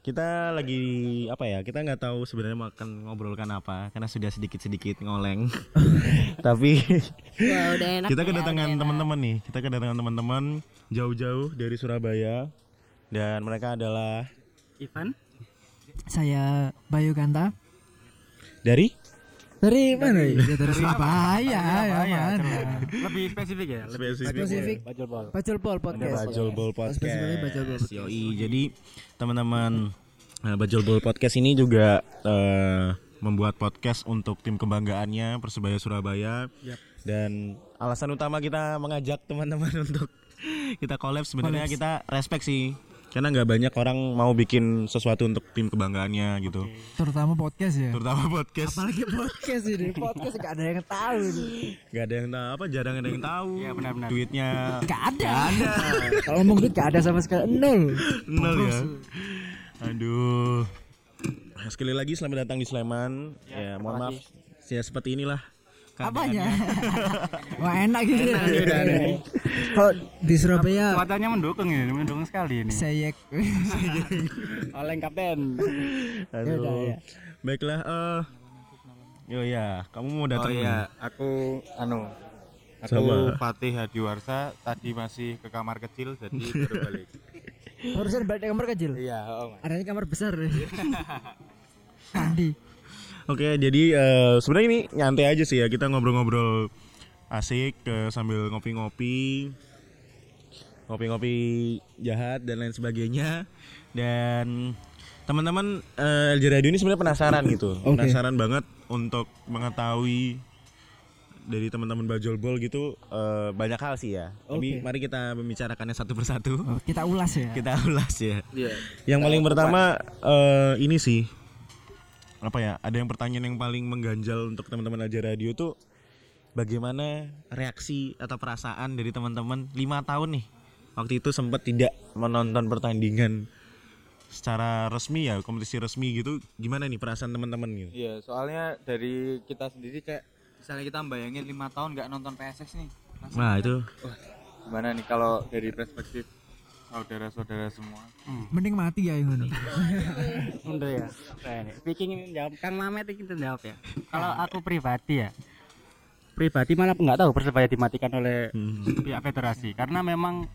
kita lagi apa ya? Kita nggak tahu sebenarnya mau akan ngobrolkan apa karena sudah sedikit-sedikit ngoleng. Tapi Wah, udah enak. kita ya, kedatangan teman-teman nih. Kita kedatangan teman-teman jauh-jauh dari Surabaya dan mereka adalah Ivan Saya Bayu Ganta. dari Dari mana? Ya, dari Surabaya. Surabaya, ya, mana? Surabaya. lebih spesifik ya lebih spesifik. Bajul Bol Pol podcast. Bajul Bol Bol Podcast. Yoi. Jadi teman-teman eh, Bajul Bol Podcast ini juga eh, membuat podcast untuk tim kebanggaannya Persebaya Surabaya. Dan alasan utama kita mengajak teman-teman untuk kita collab sebenarnya kita respect sih. Karena nggak banyak orang mau bikin sesuatu untuk tim kebanggaannya gitu. Terutama podcast ya. Terutama podcast. Apalagi podcast ini. Podcast gak ada yang tahu ini. Gak ada yang tahu apa, jarang ada yang tahu. Iya, benar-benar. Duitnya Gak ada. Kalau ngomong duit gak ada sama sekali. Nol. nol ya. Aduh. Sekali lagi selamat datang di Sleman. Ya, mohon maaf. Ya seperti inilah. Apanya? Wah enak gitu ya. Kalau di Surabaya cuacanya mendukung ini mendukung sekali ini saya oleng kapten Aduh. Yaudah, ya. Baiklah eh Yo ya, kamu mau datang Oh iya, aku anu aku Sama. Fatih Hadiwarsa tadi masih ke kamar kecil jadi baru balik. barusan balik kamar kecil. Iya, oh. Adanya kamar besar. Mandi. Oke, jadi eh, sebenarnya ini nyantai aja sih ya. Kita ngobrol-ngobrol asik eh, sambil ngopi-ngopi. Ngopi-ngopi jahat dan lain sebagainya. Dan teman-teman eh, LJ Radio ini sebenarnya penasaran gitu. Penasaran banget untuk mengetahui dari teman-teman Bajol Bol gitu eh, banyak hal sih ya. Tapi mari kita membicarakannya satu persatu. Oh, kita ulas ya. Kita ulas ya. Iya. Yang paling pertama eh, ini sih apa ya? Ada yang pertanyaan yang paling mengganjal untuk teman-teman aja radio tuh bagaimana reaksi atau perasaan dari teman-teman lima tahun nih waktu itu sempat tidak menonton pertandingan secara resmi ya kompetisi resmi gitu gimana nih perasaan teman-teman gitu Iya, soalnya dari kita sendiri kayak misalnya kita bayangin lima tahun nggak nonton PSS nih. Nah itu Wah, gimana nih kalau dari perspektif saudara-saudara semua? Mending mati ya ini. udah ya. Speaking ini jawab. Kang Mamet kita jawab ya. Kalau aku pribadi ya pribadi malah nggak tahu persebaya dimatikan oleh pihak federasi. Karena memang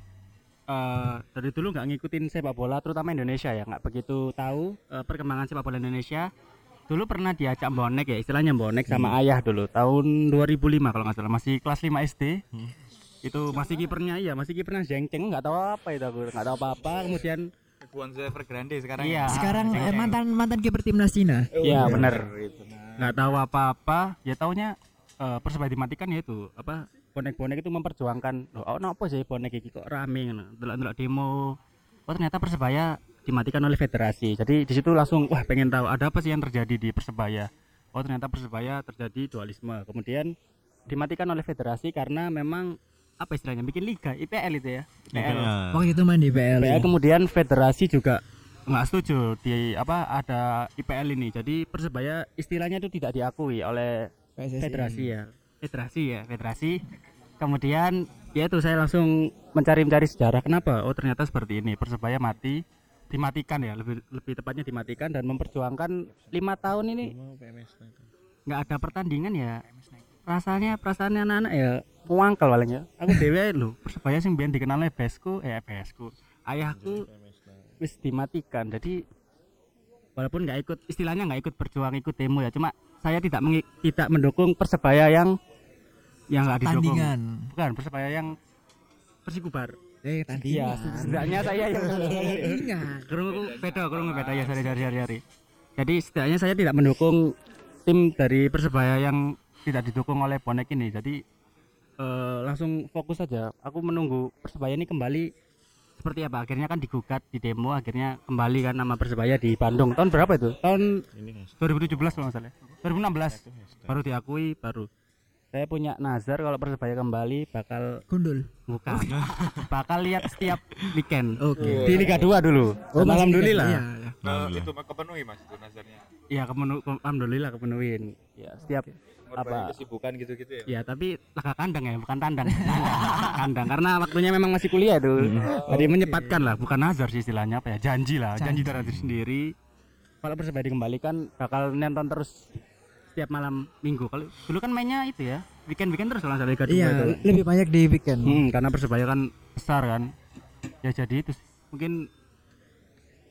eh, dari dulu nggak ngikutin sepak bola terutama Indonesia ya. Nggak begitu tahu eh, perkembangan sepak bola Indonesia. Dulu pernah diajak bonek ya istilahnya bonek sama ayah dulu. Tahun 2005 kalau nggak salah. Masih kelas 5 SD itu masih kipernya iya masih kipernya jengkeng nggak tahu apa itu aku nggak tahu apa apa kemudian Buanza Evergrande sekarang. iya. Sekarang eh, mantan mantan kiper timnas Cina. iya benar Gitu. Nah, nggak tahu apa-apa ya taunya eh, persebaya dimatikan ya itu apa bonek-bonek itu memperjuangkan loh oh apa sih bonek iki kok rame ngono delok-delok demo. Oh ternyata persebaya dimatikan oleh federasi. Jadi di situ langsung wah pengen tahu ada apa sih yang terjadi di persebaya. Oh ternyata persebaya terjadi dualisme. Kemudian dimatikan oleh federasi karena memang apa istilahnya bikin liga IPL itu ya? IPL Waktu itu main di PL. IPL kemudian federasi juga nggak setuju di apa ada IPL ini. Jadi persebaya istilahnya itu tidak diakui oleh PSSI. federasi ya. Federasi ya federasi. Kemudian ya itu saya langsung mencari-mencari sejarah kenapa oh ternyata seperti ini. Persebaya mati dimatikan ya lebih lebih tepatnya dimatikan dan memperjuangkan lima tahun ini. Nggak ada pertandingan ya rasanya perasaannya anak-anak ya muangkel paling ya aku dewe lho persebaya sing biyen dikenal oleh besku eh besku ayahku wis dimatikan jadi walaupun nggak ikut istilahnya nggak ikut berjuang ikut demo ya cuma saya tidak mengi- tidak mendukung persebaya yang yang nggak didukung Tandingan. bukan persebaya yang persikubar Eh, iya tandingan. setidaknya saya yang Tandingan. kurung beda kurung beda ya sorry. jadi setidaknya saya tidak mendukung tim dari persebaya yang tidak didukung oleh bonek ini. Jadi eh, langsung fokus saja. Aku menunggu persebaya ini kembali seperti apa. Akhirnya kan digugat di demo akhirnya kembali kan nama persebaya di Bandung. Tahun berapa itu? Tahun 2017 kalau nggak salah. 2016 baru diakui baru. Saya punya nazar kalau persebaya kembali bakal Gundul. bukan. Bakal lihat setiap weekend. Oke. di Liga 2 dulu. Oh, alhamdulillah. Iya, iya. Nah, itu kepenuhi mas itu nazarnya. ya kemenu alhamdulillah kepenuhin. Ya setiap apa? kesibukan gitu-gitu ya. ya tapi laga kandang ya bukan tandang. Kandang, kandang karena waktunya memang masih kuliah tuh jadi menyempatkan lah bukan nazar sih istilahnya apa ya janji lah janji, dari diri sendiri. Kalau persebaya dikembalikan bakal nonton terus setiap malam minggu. Kalau dulu kan mainnya itu ya weekend weekend terus salah Liga 2 Iya, itu. lebih banyak di weekend. Hmm, karena persebaya kan besar kan. Ya jadi itu mungkin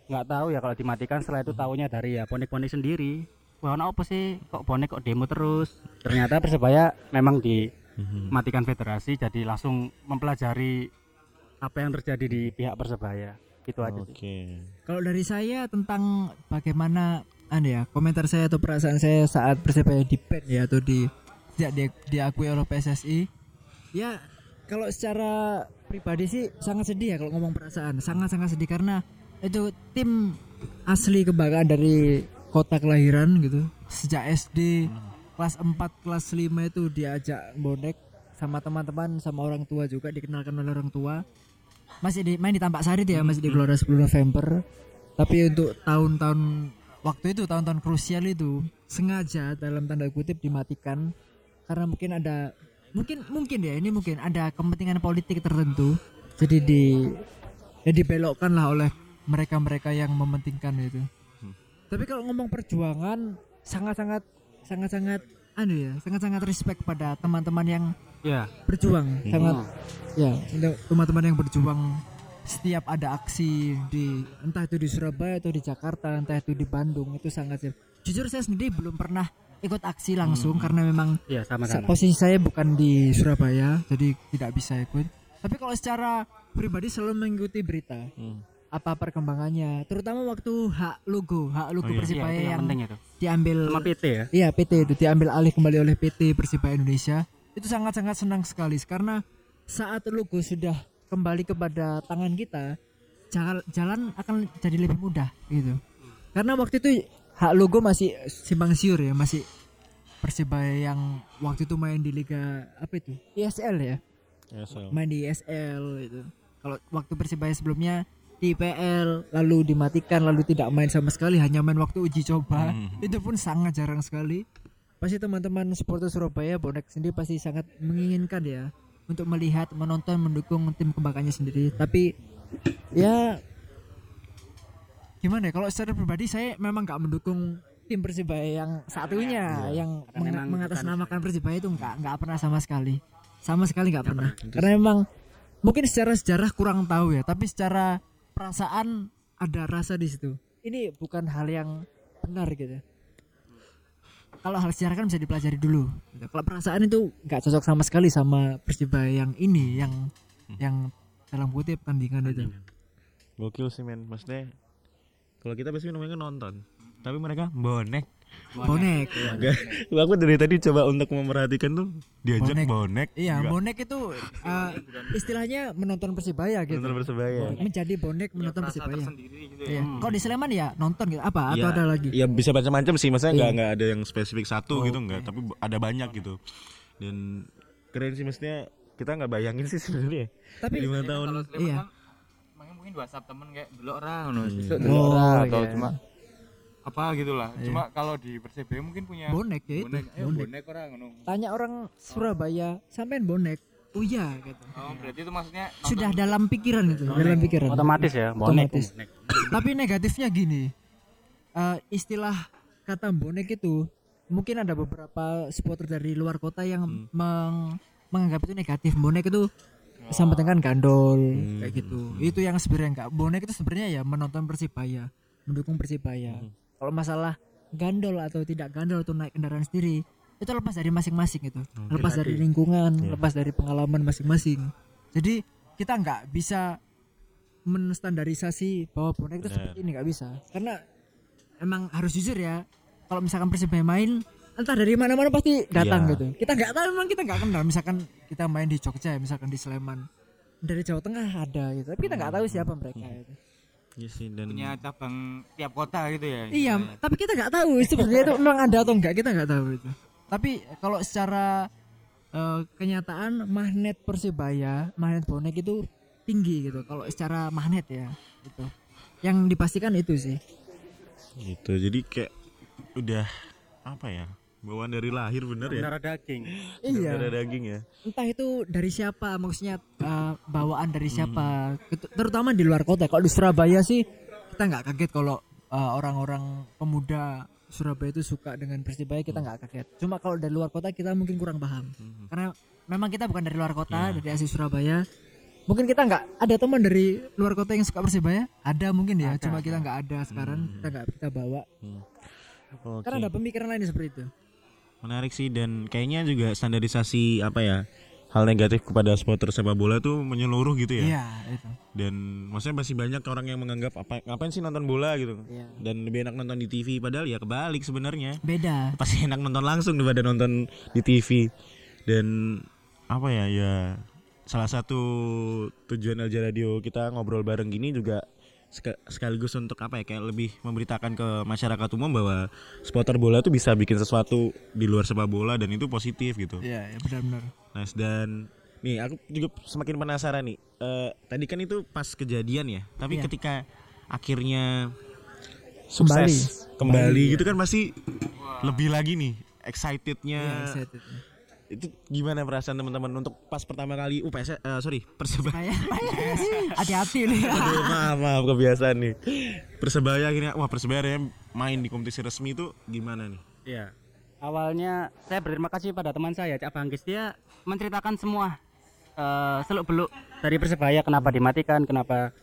nggak tahu ya kalau dimatikan setelah itu tahunya dari ya bonek-bonek sendiri wah ono apa sih kok bonek kok demo terus ternyata persebaya memang dimatikan federasi jadi langsung mempelajari apa yang terjadi di pihak persebaya itu aja Oke. sih. Kalau dari saya tentang bagaimana anu ya, komentar saya atau perasaan saya saat Persebaya di ban ya atau di tidak di, diakui oleh PSSI. Ya, kalau secara pribadi sih sangat sedih ya kalau ngomong perasaan. Sangat-sangat sedih karena itu tim asli kebanggaan dari kota kelahiran gitu. Sejak SD kelas 4, kelas 5 itu diajak bonek sama teman-teman sama orang tua juga dikenalkan oleh orang tua. Masih di main di Tampak Sari ya masih di Gelora 10 November. Tapi untuk tahun-tahun waktu itu tahun-tahun krusial itu sengaja dalam tanda kutip dimatikan. Karena mungkin ada mungkin mungkin ya ini mungkin ada kepentingan politik tertentu. Jadi di ya dibelokkan lah oleh mereka-mereka yang mementingkan itu tapi kalau ngomong perjuangan sangat-sangat sangat-sangat anu ya sangat-sangat respect pada teman-teman yang ya. berjuang. Sangat ya untuk teman-teman yang berjuang setiap ada aksi di entah itu di Surabaya atau di Jakarta entah itu di Bandung itu sangat jujur saya sendiri belum pernah ikut aksi langsung karena memang ya sa- sama-sama posisi saya bukan di Surabaya jadi tidak bisa ikut. Tapi kalau secara pribadi selalu mengikuti berita. Hmm. Apa perkembangannya? Terutama waktu hak logo hak logo Oh iya. Iya, Persibaya yang itu. diambil sama PT ya? Iya PT itu diambil alih kembali oleh PT Persibaya Indonesia. Itu sangat-sangat senang sekali karena saat logo sudah kembali kepada tangan kita jalan, jalan akan jadi lebih mudah gitu. Karena waktu itu hak logo masih simpang siur ya masih Persibaya yang waktu itu main di Liga apa itu? ISL ya? Ya, so. main di ISL itu kalau waktu Persibaya sebelumnya di IPL lalu dimatikan lalu tidak main sama sekali hanya main waktu uji coba. Itu pun sangat jarang sekali. Pasti teman-teman supporter Surabaya bonek sendiri pasti sangat menginginkan ya untuk melihat menonton mendukung tim kebanggaannya sendiri. Tapi ya gimana ya kalau secara pribadi saya memang nggak mendukung tim Persibaya yang satunya yang Karena meng- mengatasnamakan Persibaya itu nggak nggak pernah sama sekali. Sama sekali nggak pernah. Karena memang mungkin secara sejarah kurang tahu ya tapi secara perasaan ada rasa di situ ini bukan hal yang benar gitu kalau hal sejarah kan bisa dipelajari dulu gitu. kalau perasaan itu nggak cocok sama sekali sama Persibaya yang ini yang yang dalam kutip tandingan itu Gokil sih men. Maksudnya kalau kita biasanya namanya nonton. Tapi mereka bonek. Bonek Enggak. Aku dari tadi coba untuk memperhatikan tuh diajak Bonek. bonek. iya Enggak. bonek itu uh, istilahnya menonton Persibaya gitu Nonton Persebaya. menjadi bonek menonton Rasa Persibaya gitu ya. Iya. Kalau di Sleman ya nonton gitu apa atau Ya, ada lagi? Ya bisa macam-macam sih, maksudnya Iya. nggak nggak ada yang spesifik satu gitu nggak, tapi ada banyak gitu. Dan keren sih maksudnya kita nggak bayangin sih sebenarnya. Tapi lima tahun. Iya. kan mungkin WhatsApp temen kayak delok ra ngono. Hmm. Besok Oh, delok ra atau iya. cuma apa gitulah. Cuma kalau di Persebaya mungkin punya bonek ya itu. bonek, eh, Bonek. bonek ora ngono. Tanya orang Surabaya, sampean bonek? Oh iya gitu. Oh, berarti itu maksudnya nonton Sudah dalam pikiran itu, dalam pikiran. otomatis ya bonek Otomatis. bonek. Tapi negatifnya gini. eh, istilah kata bonek itu mungkin ada beberapa supporter dari luar kota yang meng- menganggap itu negatif. Bonek itu sama dengan gandol kayak gitu. Itu yang sebenarnya enggak. Bonek itu sebenarnya ya menonton Persibaya, mendukung Persibaya. Kalau masalah gandol atau tidak gandol atau naik kendaraan sendiri itu lepas dari masing-masing itu. Lepas dari lingkungan, lepas dari pengalaman masing-masing. Jadi kita nggak bisa menstandarisasi bahwa bonek itu seperti ini nggak bisa. Karena emang harus jujur ya kalau misalkan persibaya main entah dari mana-mana pasti datang Iya. gitu. Kita nggak tahu memang kita nggak kenal. Misalkan kita main di Jogja misalkan di Sleman. Dari Jawa Tengah ada gitu tapi kita nggak tahu siapa mereka itu Iya sih dan punya cabang tiap kota gitu ya. iya tapi kita nggak tahu sebenarnya itu memang ada atau enggak kita nggak tahu itu tapi kalau secara eh, kenyataan magnet Persibaya, magnet bonek itu tinggi gitu. Kalau secara magnet ya, gitu. Yang dipastikan itu sih. Gitu. Jadi kayak udah apa ya? Bawaan dari lahir bener ya. Darah daging. Iya. Darah daging ya. Entah itu dari siapa, maksudnya eh, bawaan dari siapa, Ketu- terutama di luar kota. Kalau di Surabaya sih kita nggak kaget kalau eh, orang-orang pemuda Surabaya itu suka dengan Persibaya kita nggak kaget. Cuma kalau dari luar kota kita mungkin kurang paham, karena memang kita bukan dari luar kota, dari asli Surabaya. Mungkin kita nggak ada teman dari luar kota yang suka Persibaya, ada mungkin ya. Cuma kita nggak ada sekarang, kita nggak kita bawa. Oke. Karena ada pemikiran lain seperti itu. Menarik sih dan kayaknya juga standarisasi apa ya? Hal negatif kepada supporter sepak bola tuh menyeluruh gitu ya. Iya itu. Dan maksudnya masih banyak orang yang menganggap apa ngapain sih nonton bola gitu. Iya. Dan lebih enak nonton di TV padahal ya kebalik sebenarnya. Beda. Pasti enak nonton langsung daripada nonton di TV. Dan apa ya ya salah satu tujuan LJ Radio kita ngobrol bareng gini juga sekaligus untuk apa ya kayak lebih memberitakan ke masyarakat umum bahwa supporter bola tuh bisa bikin sesuatu di luar sepak bola dan itu positif gitu. Iya, ya, benar-benar. Nice dan nih aku juga semakin penasaran nih. Eh, tadi kan itu pas kejadian ya, tapi Iya. ketika akhirnya sukses kembali, Kembali, gitu kan pasti lebih lagi nih excitednya. Iya, excited. Itu gimana perasaan teman-teman untuk pas pertama kali uh PS, eh, sorry persebaya. Hati-hati nih. Aduh, maaf, maaf kebiasaan nih. Persebaya akhirnya wah persebaya main di kompetisi resmi itu gimana nih? Iya. Awalnya saya berterima kasih pada teman saya Cak Bangkis dia menceritakan semua eh seluk beluk dari persebaya kenapa dimatikan, kenapa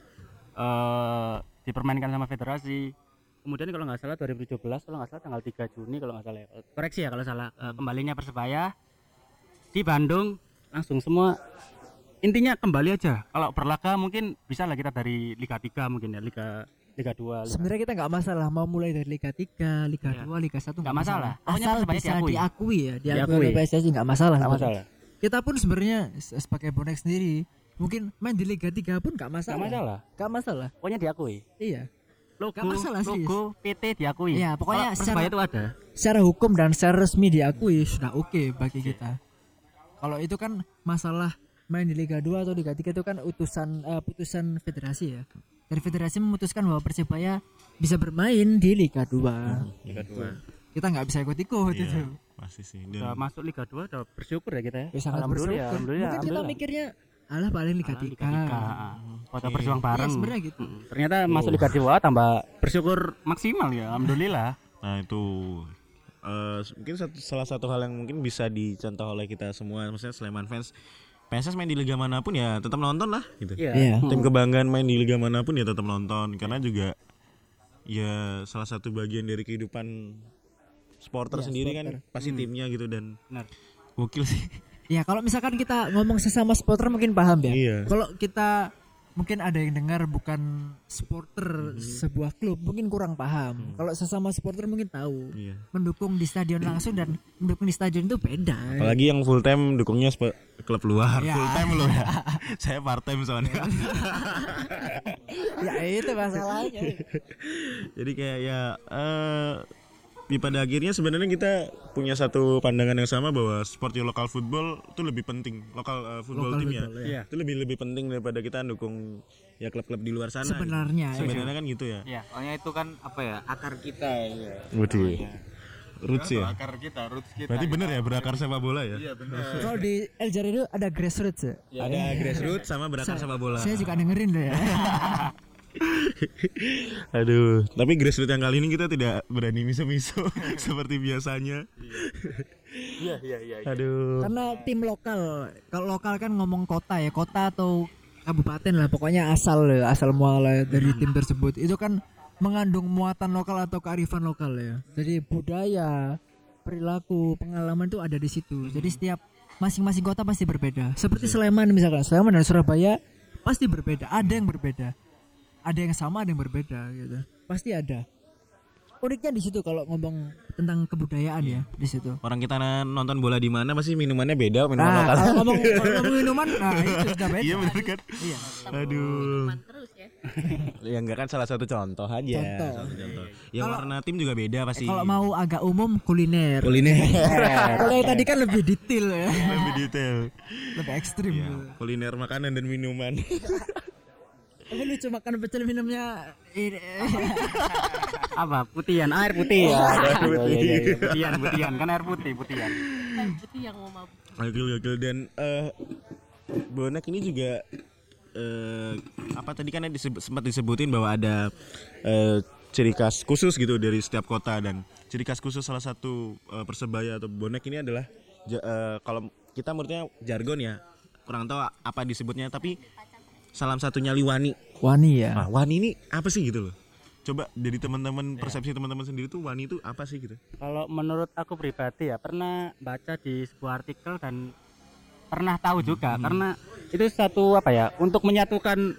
eh dipermainkan sama federasi. Kemudian kalau nggak salah 2017 kalau nggak salah tanggal 3 Juni kalau nggak salah ya. koreksi ya kalau salah eh, kembalinya persebaya di Bandung langsung semua intinya kembali aja. Kalau berlaga mungkin bisa lah kita dari Liga 3 mungkin ya Liga Liga 2. Liga Sebenarnya kita nggak masalah mau mulai dari Liga 3, Liga Iya. 2, Liga 1 nggak masalah. Pokoknya Asal Persebaya bisa diakui. diakui. ya, diakui, Diakui. PSSI nggak masalah. Sebenarnya. masalah. Kita pun sebenarnya se- sebagai bonek sendiri mungkin main di Liga 3 pun nggak masalah. Nggak masalah. Nggak masalah. Pokoknya diakui. Iya. logo Nggak masalah sih. logo PT diakui Iya, pokoknya secara- itu ada Secara hukum dan secara resmi diakui sudah oke bagi kita. Kalau itu kan masalah main di Liga 2 atau Liga 3 itu kan utusan eh, putusan federasi ya. Dari federasi memutuskan bahwa Persibaya bisa bermain di Liga 2. Liga 2 Kita nggak bisa ikut-ikut itu. Iya, pasti sih. udah Dan masuk Liga 2 udah bersyukur ya kita ya Ya, sangat alhamdulillah bersyukur. alhamdulillah Mungkin kita alhamdulillah. mikirnya alah paling Liga Alah, 3. Liga 3 ah. foto Oke. berjuang bareng Iya, sebenarnya gitu. Ternyata masuk Liga 2 tambah bersyukur maksimal ya alhamdulillah Nah itu eh, mungkin satu, salah satu hal yang mungkin bisa dicontoh oleh kita semua, maksudnya Sleman fans. PSS main di liga mana pun ya tetap nonton lah gitu. iya Iya. Mm. Tim kebanggaan main di liga mana pun ya tetap nonton karena juga ya salah satu bagian dari kehidupan supporter Iya, sendiri supporter. kan pasti timnya gitu dan benar gokil sih. Ya kalau misalkan kita ngomong sesama supporter mungkin paham ya. Iya. Kalau kita mungkin ada yang dengar bukan supporter sebuah klub mungkin kurang paham. Kalau sesama supporter mungkin tahu. Iya. Mendukung di stadion langsung dan mendukung di stadion itu beda. Apalagi yang full time dukungnya klub luar. Ya. Full time loh ya. Saya part time soalnya. ya itu masalahnya. Jadi kayak ya eh di pada akhirnya sebenarnya kita punya satu pandangan yang sama bahwa sport local football itu lebih penting lokal eh, football team ya. Iya. Itu lebih lebih penting daripada kita dukung ya klub-klub di luar sana. gitu. Sebenarnya, ya. Sebenarnya kan gitu ya. iya Soalnya itu kan apa ya akar kita ya. Waduh. Roots ya. Akar kita, roots kita. Berarti bener ya berakar sepak bola ya. Iya benar. Kalau di El Jarido ada grassroots ya. Ada grassroots sama berakar sepak bola. Saya juga dengerin deh ya. Aduh, tapi grassroots yang kali ini kita tidak berani miso-miso seperti biasanya. Iya iya iya. Aduh. Karena tim lokal, kalau lokal kan ngomong kota ya, kota atau kabupaten lah, pokoknya asal ya, asal muara dari tim tersebut. Itu kan mengandung muatan lokal atau kearifan lokal ya. Jadi budaya, perilaku, pengalaman itu ada di situ. Jadi setiap masing-masing kota pasti berbeda. Seperti Sleman misalkan, Sleman dan Surabaya pasti berbeda. Ada yang berbeda, ada yang sama, ada yang berbeda gitu. Pasti ada. Uniknya di situ kalau ngomong tentang kebudayaan ya di situ. Orang kita nonton bola di mana pasti minumannya beda minuman Nah, lokal. kalau ngomong kalau ngomong minuman, nah itu sudah beda. Iya bener kan? Iya. Aduh. Ya enggak kan salah satu contoh aja. Contoh. Satu contoh. Ya Kalau- warna tim juga beda pasti. Kalau mau agak umum kuliner. kuliner Kalau yang tadi kan lebih detail ya. lebih detail. Lebih ekstrim. Ya, kuliner makanan dan minuman. Tapi lucu makan pecel minumnya apa? Putihan. Air putih. Ya putihan putihan. Kan air putih putihan. Itu yang mau mabuk Gokil gokil dan eh bonek ini juga eh apa tadi kan disebut, sempat disebutin bahwa ada eh, ciri khas khusus gitu dari setiap kota dan ciri khas khusus salah satu eh, persebaya atau bonek ini adalah ja- eh, kalau kita menurutnya jargon ya kurang tahu apa disebutnya tapi salam satunya Liwani. Wani ya. Nah, Wani ini apa sih gitu loh? Coba dari teman-teman persepsi teman-teman sendiri tuh Wani itu apa sih gitu? kalau menurut aku pribadi ya pernah baca di sebuah artikel dan pernah tahu juga karena itu satu apa ya untuk menyatukan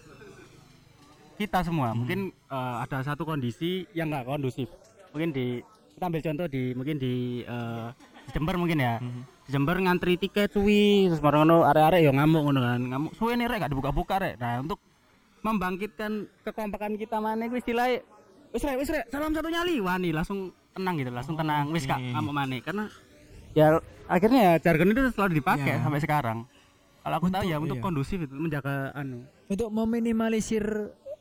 kita semua mungkin eh, ada satu kondisi yang nggak kondusif mungkin di kita ambil contoh di mungkin di, eh, di Jember mungkin ya di Jember ngantri tiket suwi terus bareng ngono arek-arek ya ngamuk ngono kan. Ngamuk. Suwi nih rek gak dibuka-buka rek. Nah untuk membangkitkan kekompakan kita mana iku istilahnya wis rek wis rek salam satu nyali. Wani langsung tenang gitu langsung tenang. Wis kak ngamuk mana karena ya akhirnya ya jargon itu selalu dipakai Ya. sampai sekarang. Kalau aku tahu ya untuk iya. kondusif itu menjaga anu. Untuk meminimalisir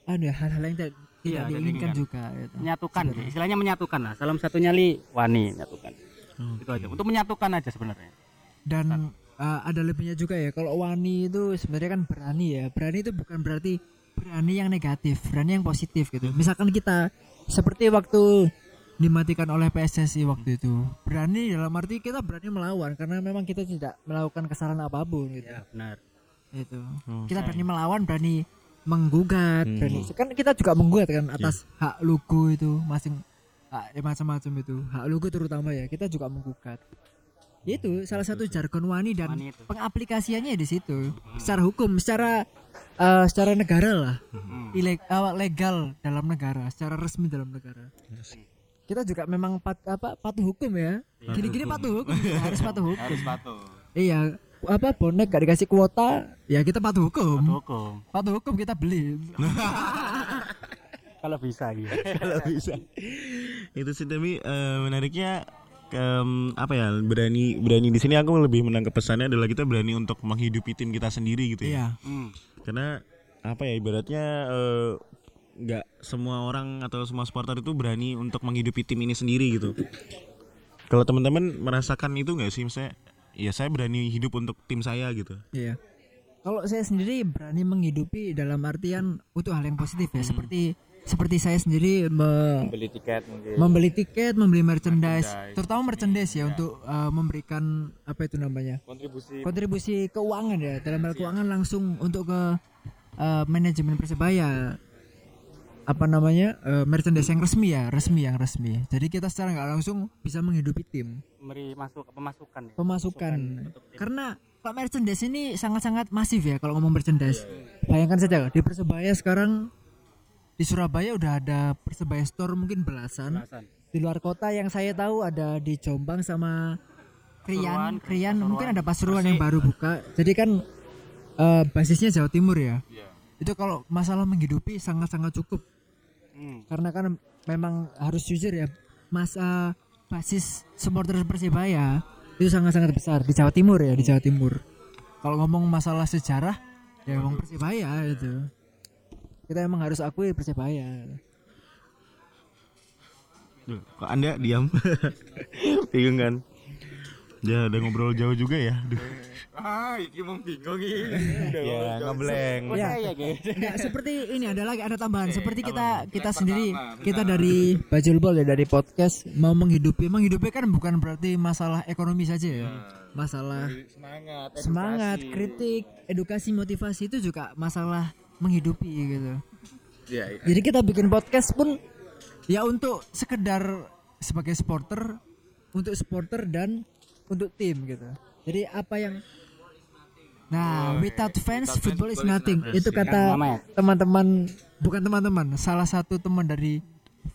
anu ya hal-hal yang tidak Iya, diinginkan diinginkan. juga gitu. menyatukan istilahnya menyatukan lah. Salam satu nyali wani menyatukan itu aja. Untuk menyatukan aja sebenarnya. Dan uh, ada lebihnya juga ya kalau wani itu sebenarnya kan berani ya. Berani itu bukan berarti berani yang negatif, berani yang positif gitu. Misalkan kita seperti waktu dimatikan oleh PSSI waktu itu. Berani dalam arti kita berani melawan karena memang kita tidak melakukan kesalahan apa pun gitu. ya benar. Itu. Kita berani melawan berani menggugat berani. Kan kita juga menggugat kan atas hak logo itu masing hak ya macam-macam itu. Hak logo terutama ya kita juga menggugat. Ya itu salah satu jargon wani dan Wani itu. pengaplikasiannya di situ. Secara hukum secara eh, secara negara lah. Ileg eh, legal dalam negara secara resmi dalam negara. Kita juga memang pat, apa patuh hukum ya. Gini-gini patuh hukum harus patuh hukum. Harus patuh. Iya, apa bonek gak dikasih kuota, ya kita patuh hukum. hukum. Patuh hukum kita beli. kalau bisa gitu. Kalau bisa. Itu sih tapi eh, menariknya em, apa ya berani berani di sini aku lebih menangkap pesannya adalah kita berani untuk menghidupi tim kita sendiri gitu ya. Iya. Hmm. karena apa ya ibaratnya eh, nggak semua orang atau semua supporter itu berani untuk menghidupi tim ini sendiri gitu. Kalau teman-teman merasakan itu nggak sih? Misalnya ya saya berani hidup untuk tim saya gitu. Iya. Kalau saya sendiri berani menghidupi dalam artian untuk hal yang positif ya, seperti seperti saya sendiri me- beli tiket mungkin. membeli tiket, membeli merchandise, Merchandise. terutama merchandise ya untuk uh, memberikan apa itu namanya? kontribusi. Kontribusi keuangan ya. Dalam hal keuangan langsung untuk ke uh, manajemen persebaya. Apa namanya? Uh, merchandise yang resmi ya resmi yang resmi. Jadi kita secara nggak langsung bisa menghidupi tim. Memberi masuk pemasukan ya. pemasukan. Karena kalau merchandise ini sangat-sangat masif ya kalau ngomong merchandise. Bayangkan saja di persebaya sekarang di Surabaya udah ada persebaya store mungkin belasan Belasan. di luar kota yang saya tahu ada di Jombang sama Krian, Pasuruan, Krian Pasuruan, mungkin ada Pasuruan yang baru buka. Jadi kan eh, basisnya Jawa Timur ya. Iya. Itu kalau masalah menghidupi sangat-sangat cukup Hmm. karena kan memang harus jujur ya, masa basis supporter Persibaya itu sangat-sangat besar di Jawa Timur ya, di Jawa Timur. Kalau ngomong masalah sejarah ya memang Persibaya itu. Kita emang harus akui Persibaya. Duh, kok anda diam? Bingung kan? Ya udah ngobrol jauh juga ya. Duh. ah iki mau bingung ini ya ngeblank Ya. ya seperti ini ada lagi ada tambahan. Seperti kita kita sendiri kita dari Bajul Bol ya dari podcast mau menghidupi. Menghidupi kan bukan berarti masalah ekonomi saja ya. Masalah semangat semangat kritik edukasi motivasi itu juga masalah menghidupi gitu Iya, iya. jadi kita bikin podcast pun ya untuk sekedar sebagai supporter untuk supporter dan untuk tim gitu jadi apa yang Nah, without fans, football is nothing. Itu kata Mamet. teman-teman, bukan teman-teman, salah satu teman dari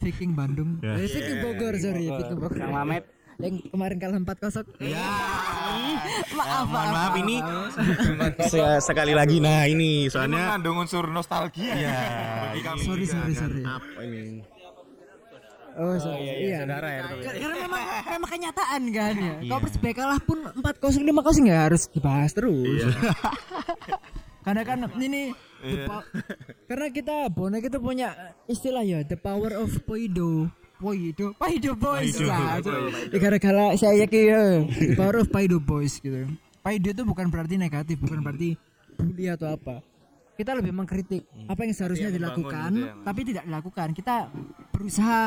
Viking Bandung. Ya. Eh, Viking Bogor, sorry, Viking Bogor. Kang Mamet Yang kemarin kalah 4-0. ya maaf, mohon maaf. ini se- sekali lagi nah ini Ini soalnya mengandung unsur nostalgia. ya Bagi kami sorry sorry sorry. Apa ini? Oh sorry iya saudara ya Kar- karena memang memang kenyataan kan ya. Iya. kalau persebaya kalah pun 4-0 5-0 nggak harus dibahas terus. Karena kan ini the pow- karena kita bonek itu punya istilah ya the power of Poido Poido Poido boys. Paido, lah Ya, gara-gara saya ya power of Paido boys gitu. Paido itu bukan berarti negatif bukan berarti bully atau apa. Kita lebih mengkritik apa yang seharusnya Iya, membangun dilakukan gitu ya, tapi tidak dilakukan. Kita berusaha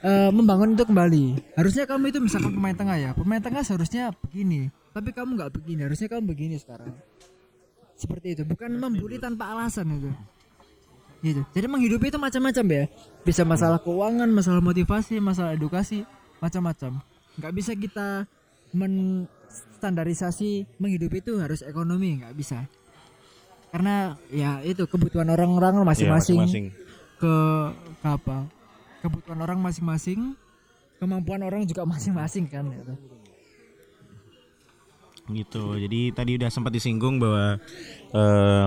eh, membangun itu kembali. Harusnya kamu itu misalkan pemain tengah ya. Pemain tengah seharusnya begini. Tapi kamu nggak begini. Harusnya kamu begini sekarang. Seperti itu. Bukan membuli tanpa alasan itu gitu. Jadi menghidupi itu macam-macam ya. Bisa masalah keuangan masalah motivasi masalah edukasi macam-macam. Nggak bisa kita menstandarisasi menghidupi itu harus ekonomi nggak bisa. Karena ya itu kebutuhan orang-orang Ya, masing-masing. masing-masing. ke, ke apa? Kebutuhan orang masing-masing kemampuan orang juga masing-masing kan gitu. gitu. Jadi tadi udah sempat disinggung bahwa eh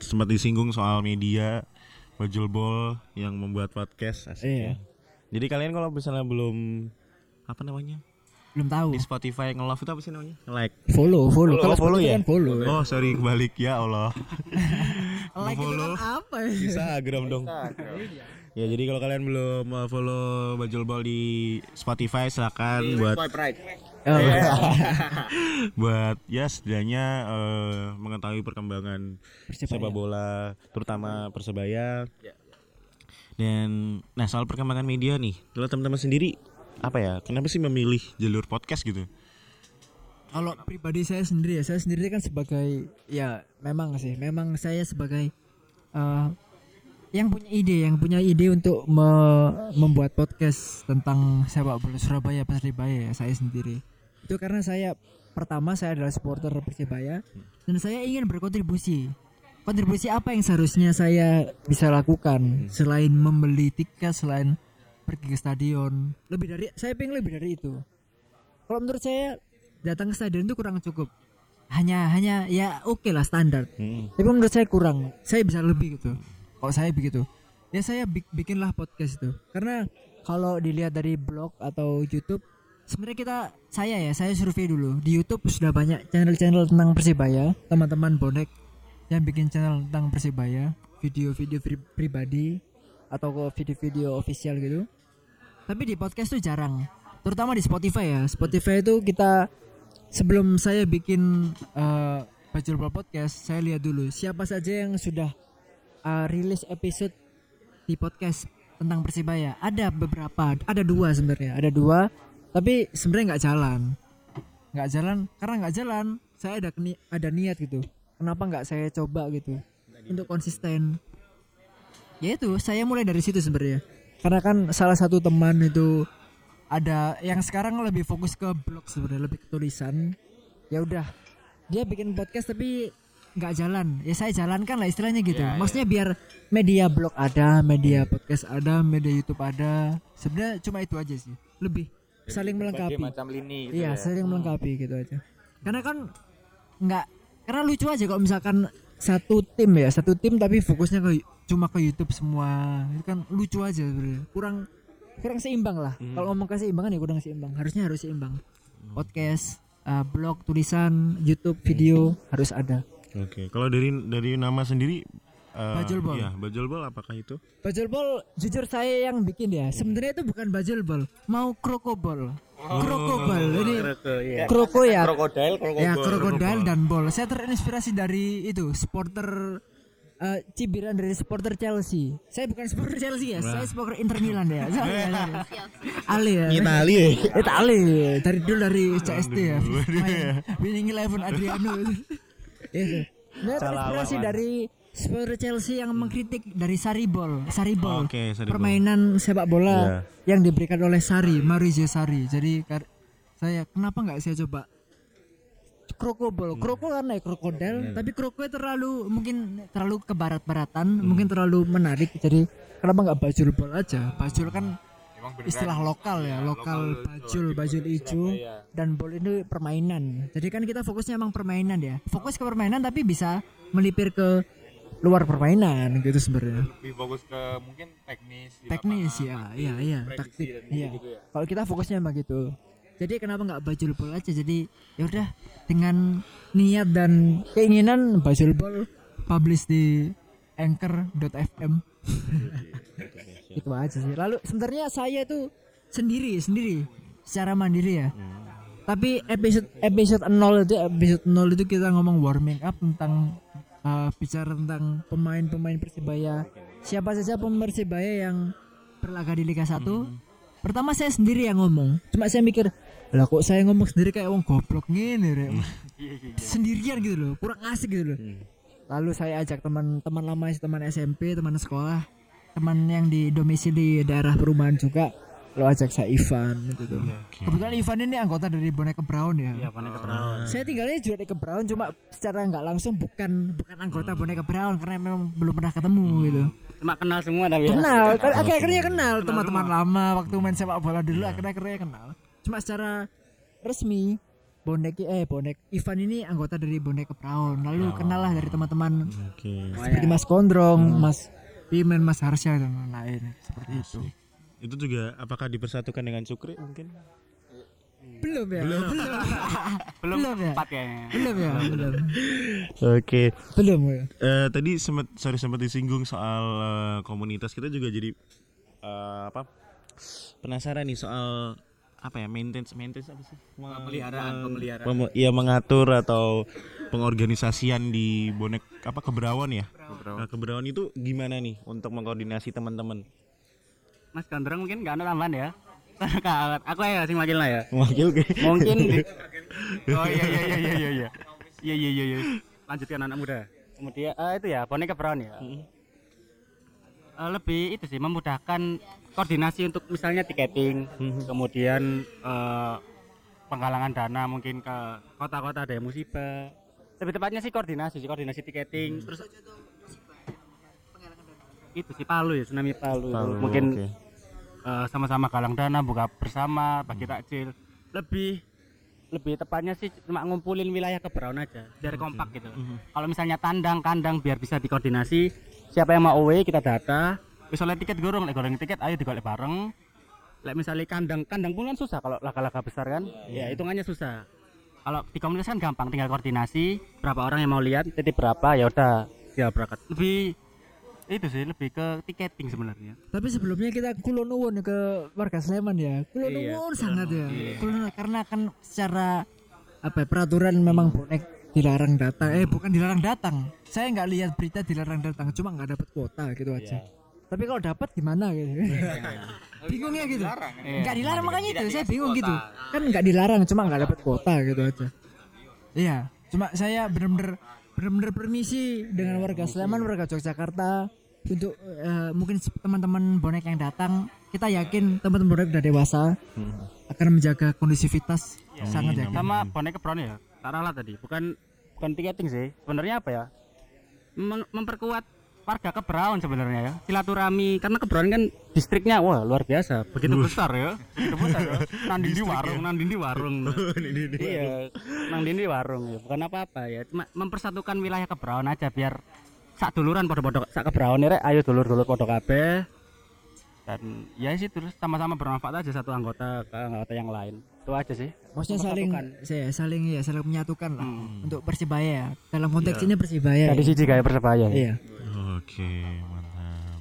sempat disinggung soal media Bajul Bol yang membuat podcast asik Iya. ya. jadi kalian kalau misalnya belum apa namanya? Belum tahu. Di Spotify nge-love itu apa sih namanya? Like. Follow follow. Oh, kalau follow ya? kan follow. Oh sorry kebalik. Ya Allah. Like itu follow. kan apa? Ya Instagram dong. Ya jadi kalau kalian belum uh, follow Bajul Bol di Spotify silakan buat Swipe right. Oh, buat ya setidaknya eh, mengetahui perkembangan Persebaya. sepak bola terutama persebaya. Ya. dan nah soal perkembangan media nih kalau teman-teman sendiri apa ya kenapa sih memilih jalur podcast gitu? Kalau pribadi saya sendiri ya saya sendiri kan sebagai ya memang sih memang saya sebagai eh, yang punya ide yang punya ide untuk me- membuat podcast tentang sepak bola Surabaya Persebaya ya saya sendiri itu karena saya pertama saya adalah supporter Persebaya dan saya ingin berkontribusi. Kontribusi apa yang seharusnya saya bisa lakukan? Selain membeli tiket selain pergi ke stadion. Lebih dari saya pengen lebih dari itu. Kalau menurut saya datang ke stadion itu kurang cukup. Hanya hanya ya oke lah standar. Hmm. tapi menurut saya kurang. Saya bisa lebih gitu. Kalau saya begitu. Ya saya bik- bikinlah podcast itu. Karena kalau dilihat dari blog atau YouTube sebenarnya kita saya ya saya survei dulu. Di YouTube sudah banyak channel-channel tentang persibaya. Teman-teman bonek yang bikin channel tentang persibaya video-video pri- pribadi atau video-video official gitu. Tapi di podcast tuh jarang. Terutama di Spotify ya. Spotify itu kita sebelum saya bikin uh, Podcast saya lihat dulu siapa saja yang sudah uh, rilis episode di podcast tentang Persibaya. Ada beberapa ada dua sebenarnya. Ada dua tapi sebenarnya nggak jalan. Nggak jalan karena nggak jalan saya ada keni- ada niat gitu. Kenapa nggak saya coba gitu? Untuk konsisten. Ya itu saya mulai dari situ sebenarnya. Karena kan salah satu teman itu ada yang sekarang lebih fokus ke blog sebenarnya lebih ke tulisan. Ya udah dia bikin podcast tapi nggak jalan. Ya saya jalankan lah istilahnya gitu. Maksudnya biar media blog ada media podcast ada media YouTube ada. Sebenarnya cuma itu aja sih. Lebih saling melengkapi. Berbagai macam lini gitu iya ya. saling melengkapi gitu aja. Karena kan nggak karena lucu aja kalau misalkan satu tim ya satu tim tapi fokusnya ke cuma ke YouTube semua. Itu kan lucu aja sebenarnya. Kurang kurang seimbang lah. Kalau ngomong keseimbangan ya kurang seimbang. Harusnya harus seimbang. Podcast uh, blog tulisan YouTube video harus ada. Oke kalau dari dari nama sendiri eh, Bajul Bol. ya Bajul Bol apakah itu? Bajul bol jujur saya yang bikin ya. Sebenarnya itu bukan bajul bol mau krokobol. Krokobol ini kroko ya. Krokodil, krokodil. ya krokodil dan bol. Saya terinspirasi dari itu supporter eh, cibiran dari supporter Chelsea. Saya bukan supporter Chelsea ya saya supporter Inter Milan ya. Ali ya. Itali ya. Itali dari dulu dari CST ya. Main Winning Eleven Adriano. Itu Nah, terinspirasi dari supporter Chelsea yang mengkritik dari Saribol Saribol Oke, Saribol. permainan sepak bola Iya. yang diberikan oleh Sari Mauricio Sari. Jadi kar- saya kenapa nggak saya coba? Krokobol kroko karena ya krokodil tapi kroko terlalu mungkin terlalu ke barat-baratan mungkin terlalu menarik. Jadi kenapa nggak bajul bol aja? Bajul kan istilah lokal ya, lokal bajul, bajul ijo dan bol itu permainan. Jadi kan kita fokusnya emang permainan ya. Fokus ke permainan tapi bisa melipir ke luar permainan gitu sebenarnya. lebih fokus ke mungkin teknis Teknis lapangan, ya, iya iya, taktik. Iya. gitu ya. Kalau kita fokusnya emang gitu. Jadi kenapa nggak bajul bol aja? Jadi ya udah dengan niat dan keinginan bajul bol publish di anchor.fm. itu aja sih. Lalu sebenarnya saya itu sendiri sendiri secara mandiri ya. Tapi episode episode 0 itu episode 0 itu kita ngomong warming up tentang uh, bicara tentang pemain-pemain Persibaya. Siapa saja pemain Persibaya yang berlaga di Liga 1. Pertama saya sendiri yang ngomong. Cuma saya mikir, lah kok saya ngomong sendiri kayak wong goblok ngene Rek?" Sendirian gitu loh, kurang asik gitu loh. Lalu saya ajak teman-teman lama, teman SMP, teman sekolah, teman yang di domisili daerah perumahan juga. Lo ajak saya Ivan gitu tuh. Kebetulan Ivan ini anggota dari Boneka Brown ya. Iya, Boneka Brown. Saya tinggalnya juga di Brown cuma secara nggak langsung bukan bukan anggota Boneka Brown karena memang belum pernah ketemu gitu. Cuma kenal semua tapi ya. Kenal, kan akhir-akhirnya kenal teman-teman lama waktu main sepak bola dulu akhir-akhirnya kenal. Cuma secara resmi bonek eh bonek Ivan ini anggota dari Boneka Brown. Lalu kenal lah dari teman-teman Oke. seperti Mas Kondrong, Mas Pimen, Mas Harsha dan lain-lain seperti itu. Itu juga apakah dipersatukan dengan Sukri mungkin? Belum ya? Belum. Belum Belum ya? empat kayaknya. Belum ya? Belum. Oke. Belum ya? Eh, tadi sempat sorry sempat disinggung soal eh, komunitas kita juga jadi eh, apa penasaran nih soal apa ya maintenance maintenance apa sih Pemeliharaan, pemeliharaan. Pem- iya mengatur atau pengorganisasian di bonek apa kebrawan ya Nah, kebrawan itu gimana nih untuk mengkoordinasi teman-teman Mas Gondrong mungkin nggak ada tambahan ya. Aku ya sing wakil lah ya. wakil ke Mungkin Oh iya iya iya iya iya iya. Iya iya iya iya. Lanjutkan anak muda. Kemudian eh, itu ya boneka brown ya. Eh, lebih itu sih memudahkan koordinasi untuk misalnya tiketing, kemudian eh, penggalangan dana mungkin ke kota-kota ada yang musibah. Lebih tepatnya sih koordinasi sih koordinasi tiketing terus itu sih Palu ya tsunami Palu, Palu, mungkin oke. eh, sama-sama galang dana buka bersama bagi takjil lebih lebih tepatnya sih cuma ngumpulin wilayah kebraun aja biar kompak gitu. Kalau misalnya tandang kandang biar bisa dikoordinasi siapa yang mau away kita data. Misalnya tiket gorong lek gorong tiket ayo digolek bareng. Lek misalnya kandang kandang pun kan susah kalau laga-laga besar kan? Ya hitungannya susah. Kalau di komunitas kan gampang tinggal koordinasi berapa orang yang mau lihat titip berapa ya udah ya berangkat. Lebih itu sih lebih ke tiketing sebenarnya Tapi sebelumnya kita kulo nuwun ke warga Sleman ya. Kulo Iya, sangat ya. Nuwun, karena kan secara apa ya, peraturan memang bonek dilarang datang. Eh bukan dilarang datang. Saya nggak lihat berita dilarang datang, cuma nggak dapat kuota gitu aja. Tapi kalau dapat gimana gitu? Bingungnya gitu. Nggak dilarang makanya itu saya bingung gitu. Kan nggak dilarang, cuma nggak dapat kuota gitu aja. Iya, cuma saya bener-bener bener-bener permisi dengan warga Sleman, warga Yogyakarta untuk eh, mungkin teman-teman bonek yang datang kita yakin teman-teman bonek udah dewasa akan menjaga kondusivitas sangat yakin. sama boneka brown ya tak ralat tadi. Bukan bukan tiketing sih. Sebenarnya apa ya? Mem- memperkuat warga kebraun sebenarnya ya. Silaturahmi karena kebraun kan distriknya wah luar biasa. Begitu besar ya. Begitu besar ya. Nang di warung nang di warung. Iya nang di warung ya. Bukan apa-apa ya. Cuma mempersatukan wilayah kebraun aja biar sak duluran podo-podo sak kebraun rek ayo dulur-dulur podo kabeh. Dan ya sih terus sama-sama bermanfaat aja satu anggota ke anggota yang lain. Itu aja sih. Maksudnya saling saya saling ya saling menyatukan lah. Untuk Persibaya ya. Dalam konteks ini Persibaya. dari ya. sisi gaya persebaya Iya. oke mantap.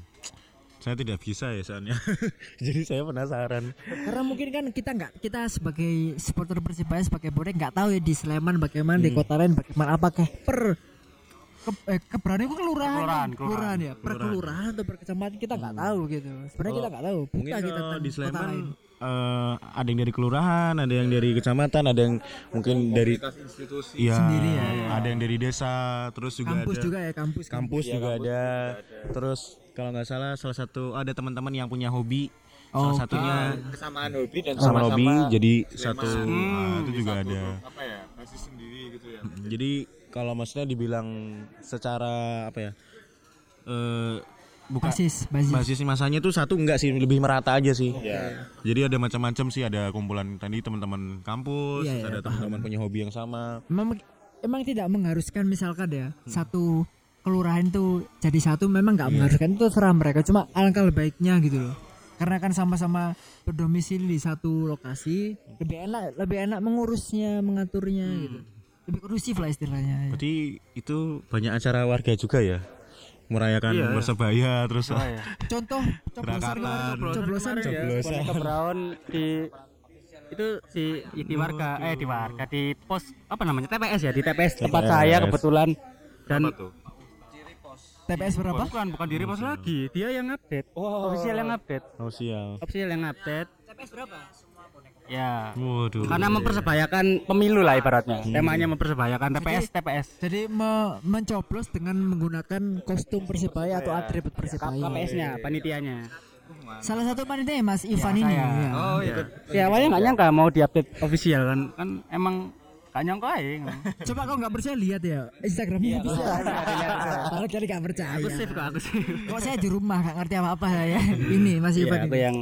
Saya tidak bisa ya soalnya jadi saya penasaran. Karena mungkin kan kita nggak kita sebagai supporter Persibaya sebagai bonek nggak tahu ya di Sleman bagaimana di kota lain bagaimana apakah per ke, eh, keberanian itu kelurahan, Kelurahan, kan? kelurahan. ya? Per kelurahan atau per kecamatan kita nggak tahu gitu. Sebenarnya kita nggak tahu. Mungkin buta kita tentang di Sleman eh, ada yang dari kelurahan ada yang dari kecamatan ada yang mungkin dari institusi. Ya, Sendiri ya, ada yang dari desa terus juga kampus ada juga ya kampus kampus juga ada. terus kalau nggak salah salah satu ada teman-teman yang punya hobi. Oh, salah satunya kesamaan hobi dan sama sama-sama hobi jadi Sleman. satu Hmm, nah, itu juga satu, ada. apa ya basis sendiri gitu ya. Jadi kalau maksudnya dibilang secara apa ya eh buka basis basis. basis masanya tuh satu enggak sih lebih merata aja sih. Iya. jadi ada macam-macam sih ada kumpulan tadi teman-teman kampus terus iya, ada teman-teman punya hobi yang sama. Memang emang tidak mengharuskan misalkan ya Hmm. satu kelurahan tuh jadi satu memang nggak mengharuskan itu terserah mereka. Cuma alangkah baiknya gitu loh. Karena kan sama-sama berdomisili di satu lokasi lebih enak lebih enak mengurusnya mengaturnya Hmm. gitu lebih kondusif lah istilahnya berarti itu banyak acara warga juga ya? Merayakan Iya, iya. persebaya terus Oh, ya. contoh coblosan coblosan coblosan Boneka Brown di itu si di warga eh di warga di pos apa namanya TPS ya di TPS tempat TPS. saya kebetulan. Dan? TPS berapa? Bukan bukan diri pos lagi dia yang update. Official yang update. Oh sial official yang update. TPS berapa ya. Waduh. Karena mempersebayakan pemilu lah ibaratnya. Temanya mempersebayakan TPS TPS jadi me- mencoblos dengan menggunakan kostum persebaya atau atribut persebaya KPS-nya panitianya. Salah satu panitia ya Mas Ivan ini saya. ya. Oh iya. ya awalnya nggak nyangka mau diupdate official kan. Kan emang gak nyangka aja Coba kau nggak percaya lihat ya Instagramnya bisa. Kalau jadi nggak percaya. aku save kok aku save. Kok saya di rumah nggak ngerti apa apa ya. Ini masih Iya, aku yang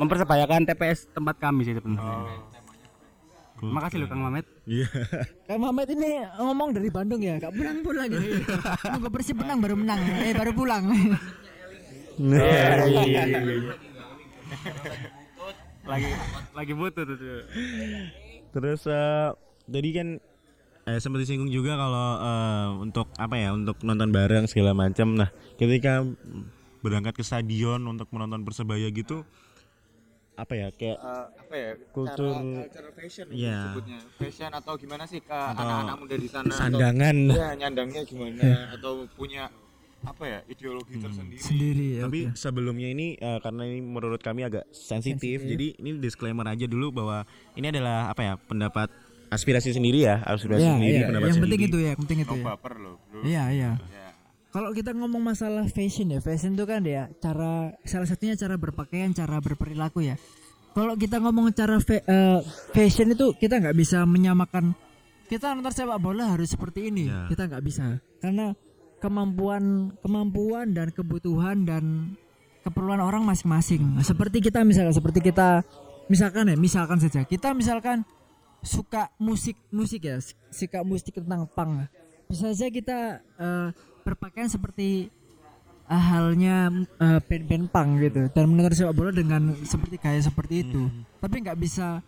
mempersebayakan TPS tempat kami sih sebenarnya. Makasih loh Kang Mamet. iya Kang Muhammad ini ngomong dari Bandung ya, nggak pulang pulang gitu. Nunggu Persib menang baru menang, eh baru pulang. Lagi lagi butuh tuh. terus eh, tadi kan eh, sempat disinggung juga kalau eh, untuk apa ya untuk nonton bareng segala macam nah ketika berangkat ke stadion untuk menonton persebaya gitu apa ya kayak Eh, apa ya? Kultur- cara, culture fashion Iya. disebutnya. Fashion atau gimana sih ke anak-anak muda di sana? sandangan Atau, ya, nyandangnya gimana atau punya apa ya ideologi tersendiri. Sendiri ya. Tapi oke. sebelumnya ini eh, karena ini menurut kami agak sensitif, jadi ini disclaimer aja dulu bahwa ini adalah apa ya pendapat aspirasi sendiri ya, aspirasi Ya, sendiri, ya, pendapat yang penting sendiri. itu ya, penting itu Oh, ya. baper loh. Iya, iya. Kalau kita ngomong masalah fashion ya, fashion itu kan ya cara salah satunya cara berpakaian, cara berperilaku ya. Kalau kita ngomong cara fa- eh, fashion itu kita nggak bisa menyamakan kita nonton sepak bola harus seperti ini, Ya. kita nggak bisa karena kemampuan kemampuan dan kebutuhan dan keperluan orang masing-masing. Seperti kita misalnya seperti kita misalkan ya, misalkan saja kita misalkan suka musik musik ya, suka musik tentang punk. Bisa saja kita eh, berpakaian seperti eh, halnya eh, band-band punk gitu dan menonton sepak bola dengan seperti gaya seperti itu. Tapi nggak bisa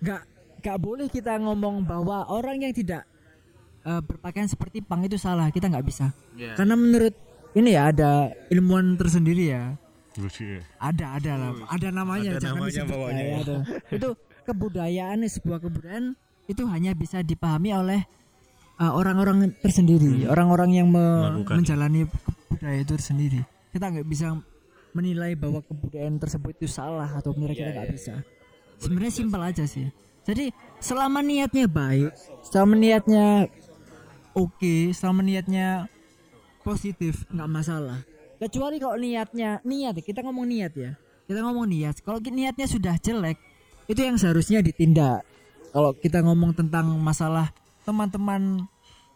nggak nggak boleh kita ngomong bahwa orang yang tidak eh, berpakaian seperti punk itu salah. Kita nggak bisa. Iya. Karena menurut ini ya ada ilmuwan tersendiri ya Bullshit. ada ada lah ada namanya Ada jangan namanya pokoknya ya, ya. ada. itu kebudayaan sebuah kebudayaan itu hanya bisa dipahami oleh uh, orang-orang tersendiri orang-orang yang me- Melakukan. menjalani budaya itu tersendiri. Kita nggak bisa menilai bahwa kebudayaan tersebut itu salah atau benar kita nggak bisa. sebenarnya simpel aja sih. Jadi selama niatnya baik selama niatnya oke selama niatnya positif nggak masalah. Kecuali kalau niatnya niat ya, kita ngomong niat ya. Kita ngomong niat. Kalau niatnya sudah jelek itu yang seharusnya ditindak. Kalau kita ngomong tentang masalah teman-teman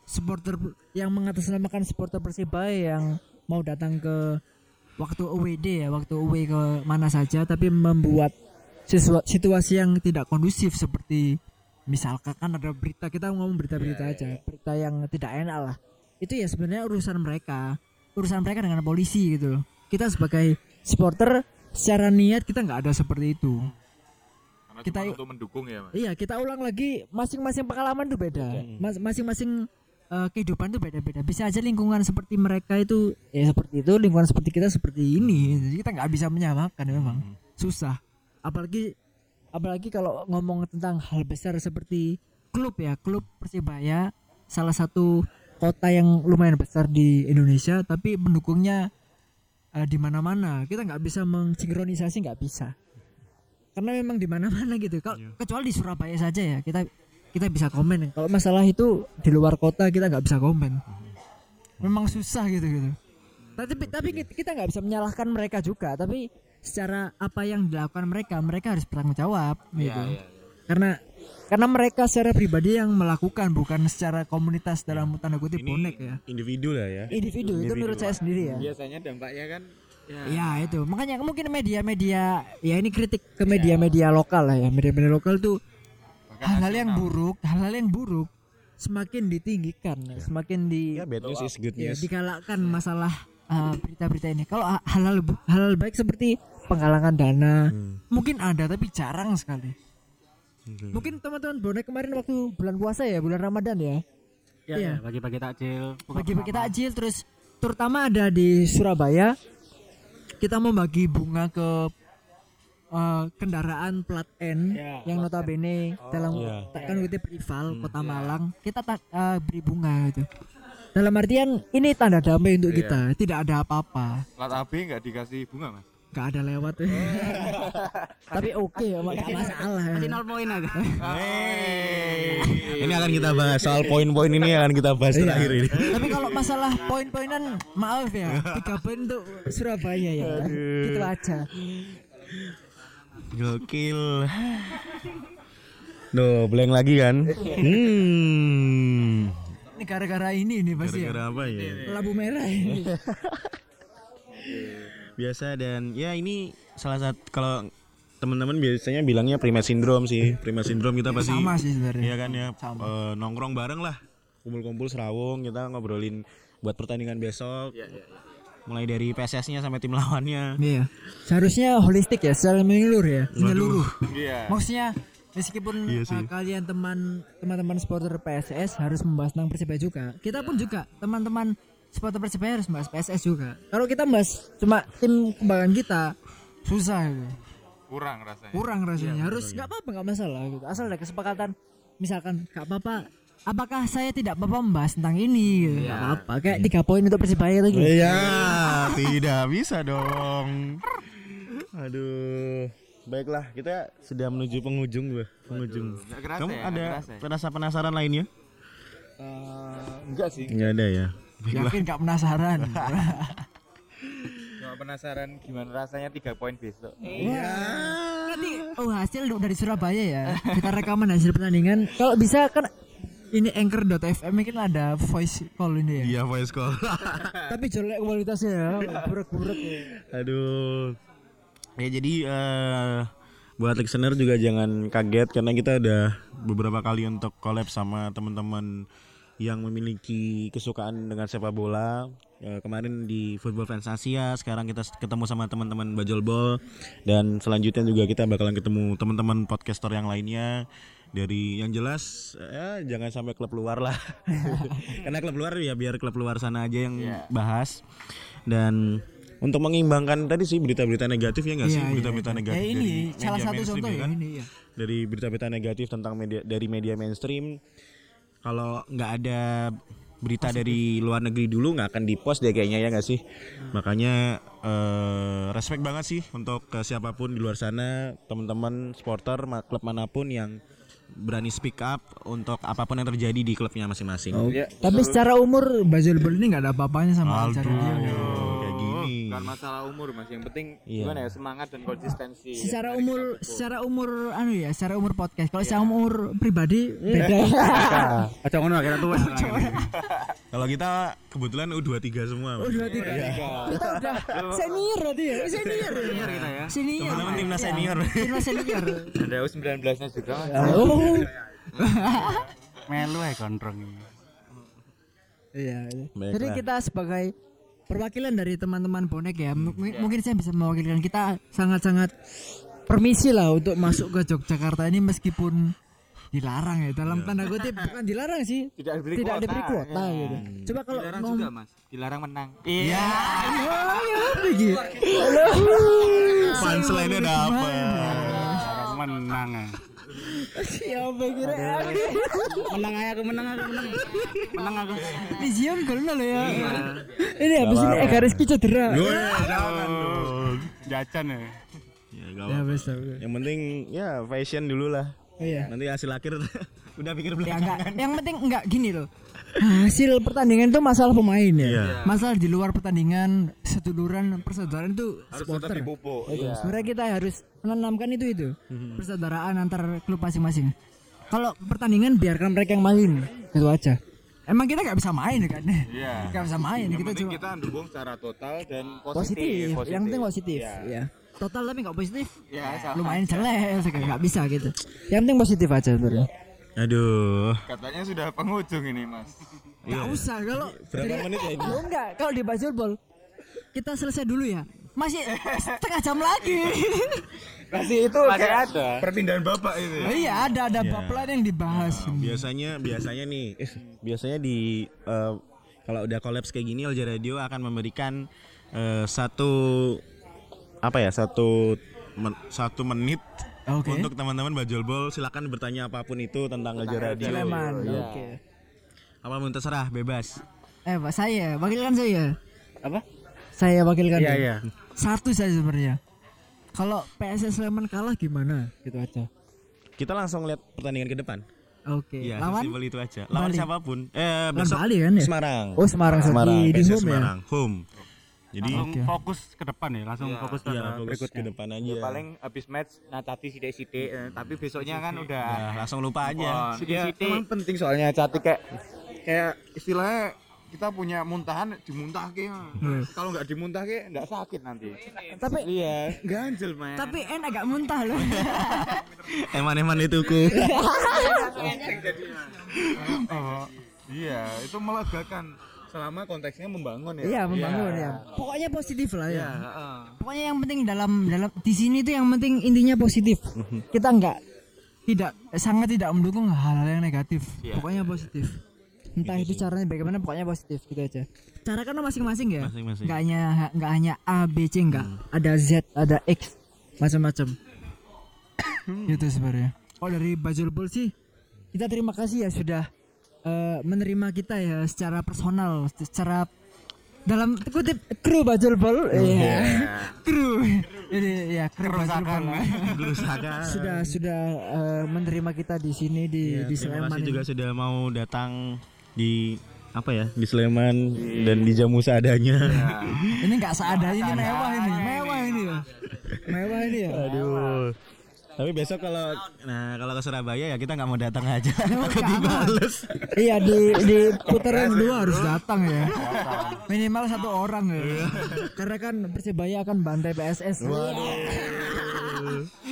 supporter yang mengatasnamakan supporter persibaya yang mau datang ke waktu UWD ya waktu away ke mana saja tapi membuat situasi yang tidak kondusif seperti misalkan kan ada berita kita ngomong berita-berita aja berita yang tidak enak lah. Itu ya sebenarnya urusan mereka urusan mereka dengan polisi gitu loh. Kita sebagai supporter secara niat kita nggak ada seperti itu Karena Kita- untuk mendukung ya, Mas. iya kita ulang lagi masing-masing pengalaman itu beda. Mas- masing-masing eh, kehidupan itu beda-beda. Bisa aja lingkungan seperti mereka itu ya seperti itu lingkungan seperti kita seperti ini. Jadi kita nggak bisa menyamakan memang. Susah. Apalagi apalagi kalau ngomong tentang hal besar seperti klub ya. Klub persibaya salah satu kota yang lumayan besar di Indonesia tapi pendukungnya eh, di mana-mana. Kita nggak bisa mensinkronisasi nggak bisa karena memang di mana-mana gitu. Kalau kecuali di Surabaya saja ya kita kita bisa komen. Kalau masalah itu di luar kota kita nggak bisa komen. Memang susah gitu gitu. Tapi tapi kita- nggak bisa menyalahkan mereka juga. Tapi secara apa yang dilakukan mereka mereka harus bertanggung jawab gitu. Iya, iya. karena karena mereka secara pribadi yang melakukan bukan secara komunitas dalam tanda kutip bonek ya. individu lah ya. Individu itu menurut saya sendiri ya. Biasanya dampaknya kan ya, Ya itu. Makanya mungkin media-media ya ini kritik ke media-media lokal lah ya. Media-media lokal tuh hal-hal yang buruk hal-hal yang buruk semakin ditinggikan semakin di ya bad news is good ya, news. digalakkan masalah uh, berita-berita ini. Kalau ha- hal-hal hal baik seperti penggalangan dana Hmm. mungkin ada tapi jarang sekali. Hmm. mungkin teman-teman bonek kemarin waktu bulan puasa ya bulan ramadan ya? Ya, Iya. ya, bagi-bagi takjil. bagi-bagi takjil terus terutama ada di Surabaya kita mau bagi bunga ke uh, kendaraan plat N Ya, yang notabene dalam Iya. kan kutip rival Kota Malang. Kita tak uh, beri bunga gitu. Dalam artian ini tanda damai untuk kita tidak ada apa-apa. Plat AB nggak dikasih bunga mas nggak ada lewat. Tapi oke ya nggak masalah. Masih nol poin aja. ini akan kita bahas soal poin-poin ini akan kita bahas Iya. terakhir ini. Tapi kalau masalah poin-poinan maaf ya. Tiga poin untuk Surabaya ya. Gitu aja. Gokil. Duh, blank lagi kan? Hmm. ini gara-gara ini nih pasti ya. Gara-gara apa ya? lampu merah ini Biasa dan ya ini salah satu kalau teman-teman biasanya bilangnya prima syndrome sih. Prima syndrome kita pasti sama sih sebenarnya Iya kan ya eh, nongkrong bareng lah. Kumpul-kumpul serawung kita ngobrolin buat pertandingan besok. Mulai dari PSS-nya sampai tim lawannya. Iya. Seharusnya holistik ya, secara menyeluruh ya, menyeluruh. iya Maksudnya meskipun Iya sih. uh, kalian teman teman-teman supporter PSS harus membahas tentang Persibaya juga. Kita pun juga teman-teman supporter Persibaya harus membahas PSS juga. Kalau kita bahas cuma tim kebanggaan kita susah gitu. kurang rasanya Kurang rasanya. harus nggak apa-apa nggak masalah gitu. Asal ada kesepakatan misalkan nggak apa-apa Apakah saya tidak apa-apa membahas tentang ini? Gitu. Nggak apa-apa. Kayak tiga poin untuk Persibaya lagi. Iya, tidak bisa dong. Aduh. Baiklah, kita sudah menuju penghujung gue. Penghujung. Kamu ya, ada ya. perasa penasaran lainnya? enggak sih Enggak ada ya. Yakin nggak penasaran? cuma penasaran gimana rasanya tiga poin besok Nanti oh hasil dari Surabaya ya. Kita rekaman hasil pertandingan. Kalau bisa kan ini anchor.fm mungkin ada voice call ini ya. Iya, voice call. Tapi jelek kualitasnya ya. Buruk-buruk. Aduh. Ya jadi eh buat listener juga jangan kaget karena kita udah beberapa kali untuk collab sama teman-teman yang memiliki kesukaan dengan sepak bola. Eh, kemarin di Football Fans Asia, sekarang kita ketemu sama teman-teman Bajol Ball dan selanjutnya juga kita bakalan ketemu teman-teman podcaster yang lainnya dari yang jelas ya jangan sampai klub luar lah karena klub luar ya biar klub luar sana aja yang bahas dan untuk mengimbangkan tadi sih berita-berita negatif ya nggak sih Iya, iya, berita-berita iya. negatif Ya ini dari salah media satu mainstream contoh ya ya kan? ini ya. dari berita-berita negatif tentang media dari media mainstream kalau nggak ada berita dari luar negeri dulu nggak akan dipost deh kayaknya ya nggak sih? Makanya eh, respect banget sih untuk ke siapa pun di luar sana teman-teman supporter klub mana pun yang berani speak up untuk apa pun yang terjadi di klubnya masing-masing. Ya Tapi secara umur Bol ini nggak ada apa-apanya sama acara dia. Bukan masalah umur mas yang penting Iya. gimana ya semangat dan konsistensi Secara umur, secara umur anu ya, secara umur podcast. Kalau secara umur pribadi Iya. beda. Aja ngono kira tua. kalau kita kebetulan U23 semua Oh, dua tiga. Kita udah senior berarti ya, senior. Senior kita ya. Senior. Teman-teman timnas Iya, senior. Timnas senior. ada U19 nya juga Oh. Melu ya gondrong ini. Iya. Baiklah. Jadi kita sebagai perwakilan dari teman-teman bonek ya, m- mungkin saya bisa mewakilkan. Kita sangat-sangat permisi lah untuk masuk ke Yogyakarta ini meskipun dilarang ya. Dalam tanda kutip bukan dilarang sih. Tidak diberi tidak kuota. diberi kuota gitu. Coba kalau dilarang mau juga mas. Dilarang menang. Iya. Oh, ya, apa gitu? punchline-nya dapet Orang menang ya. Siapa kira Menang aja aku menang aku menang. Menang aku. Di Zion gol loh ya. Ini habis ini Eka Rizky cedera. Gue jangan dong. Jajan ya. Ya, gak Ya apa-apa. wes tahu. Yang penting ya fashion dulu lah. Iya. Nanti hasil akhir udah pikir Ya belakang. enggak, yang penting enggak gini loh. Hasil pertandingan itu masalah pemain ya. Iya. Masalah di luar pertandingan seduluran persaudaraan itu harus supporter. dipupuk Itu. iya Sebenarnya kita harus menanamkan itu itu persaudaraan antar klub masing-masing. kalau pertandingan biarkan mereka yang main gitu aja emang kita nggak bisa main kan Iya. nggak bisa main Yang kita cuma kita dukung secara total dan positif, positif. yang penting positif Iya. ya total tapi nggak positif Ya, sama. lumayan jelek nggak bisa gitu yang penting positif aja sebenarnya Aduh. Katanya sudah penghujung ini, Mas. nggak usah kalau Berapa dari- menit ya ini? Oh, enggak kalau di basketball kita selesai dulu ya masih setengah jam lagi Masih itu Masih ada. perpindahan Bapak itu ya. iya ada ada Ya. bab lain yang dibahas Biasanya biasanya nih, eh, biasanya di eh, kalau udah kolaps kayak gini LJ Radio akan memberikan eh, satu apa ya satu men- satu menit Oke. untuk teman-teman bajulbol silakan bertanya apa pun itu tentang LJ Radio. Sleman oke Apa pun terserah, bebas. eh pak saya wakilkan saya Apa? saya wakilkan Iya ya. iya. satu saja sebenarnya kalau PSS Sleman kalah gimana gitu aja Kita langsung lihat pertandingan ke depan. oke Iya, lawan sesimpel itu aja. Lawan Bali. siapa pun. Eh, besok Bali kan ya? Semarang. oh Semarang, Semarang, di, di PSS home ya Semarang, home. Jadi Langsung Oke. fokus ke depan ya, langsung fokus ya pada fokus berikutnya. ke depan aja. Ya, paling habis match natati sidik-sidik eh, tapi besoknya kan udah Nah, langsung lupa aja. Sidik-sidik. ya, emang penting soalnya cati kayak kayak istilahnya kita punya muntahan dimuntahke. Kalau nggak dimuntahke nggak sakit nanti. tapi Iya, ganjel man. tapi en agak muntah loh Eman-eman itu ku. Oh, iya, itu melegakan selama konteksnya membangun ya. iya membangun ya. Pokoknya positif lah ya. Iya, heeh. pokoknya yang penting dalam dalam di sini tuh yang penting intinya positif. Kita nggak tidak sangat tidak mendukung hal-hal yang negatif. Iya. pokoknya positif. Entah itu caranya bagaimana pokoknya positif gitu aja. Cara kan masing-masing ya. Masing-masing. nggak hanya nggak hanya A B C nggak. Ada Z ada X macam-macam. Gitu sebenarnya. Oh dari Bajulbol sih kita terima kasih ya sudah eh, menerima kita ya secara personal secara dalam kutip kru Bajulbol ya kru jadi ya kru lah. Kerusakan. sudah sudah eh, menerima kita di sini di Ya, di terima Sleman kasih ini. juga sudah mau datang di apa ya di Sleman dan di jamu seadanya. ini nggak seadanya ini mewah ini mewah ini ya mewah ini ya Aduh. Tapi besok kalau nah kalau ke Surabaya ya kita nggak mau datang aja. Takut dibales. iya di di putaran dua harus datang ya. Minimal satu orang ya. Karena kan persebaya akan bantai PSS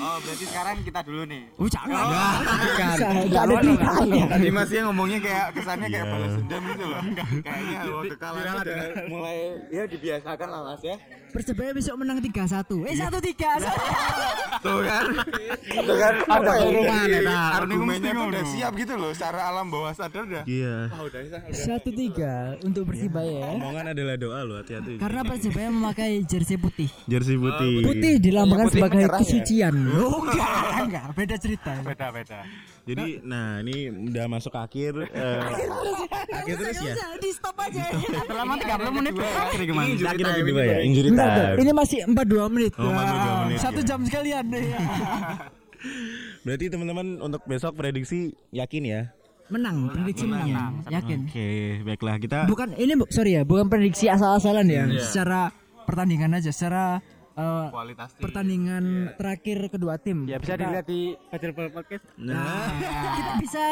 Oh, berarti sekarang kita dulu nih. oh jangan. Nah, Bisa, nggak ada ceritanya Tadi Mas ya ngomongnya kayak kesannya kayak balas dendam gitu loh. Kayaknya wah kekalahan udah mulai ya dibiasakan lah Mas ya. Persebaya besok menang 3-1 eh satu tiga Tuh kan. Tuh kan ada Rumah nih, nah. Argumennya tuh udah siap gitu loh secara alam bawah sadar udah. Iya. Udah udah. satu tiga untuk persebaya ya Omongan adalah doa lo hati-hati. karena persebaya memakai jersey putih Jersey putih. putih dilambangkan Putih sebagai ya? kesucian oh enggak enggak beda cerita Beda beda. Jadi nah ini udah masuk akhir eh, akhir terus ya. di stop aja Selama 30 menit berakhir gimana? Akhir time kedua ini, ya, injury time. ini masih 42 menit. Oh, 42 Wah, menit, Satu ya. jam sekalian deh. Berarti teman-teman untuk besok prediksi yakin ya? menang, prediksi menang. Yakin. Oke, baiklah kita Bukan ini bu- sorry ya, bukan prediksi asal-asalan ya. Secara pertandingan aja, secara eh, Kualitas pertandingan terakhir kedua tim. Ya bisa Kita- dilihat di Bajul Podcast. nah, Kita bisa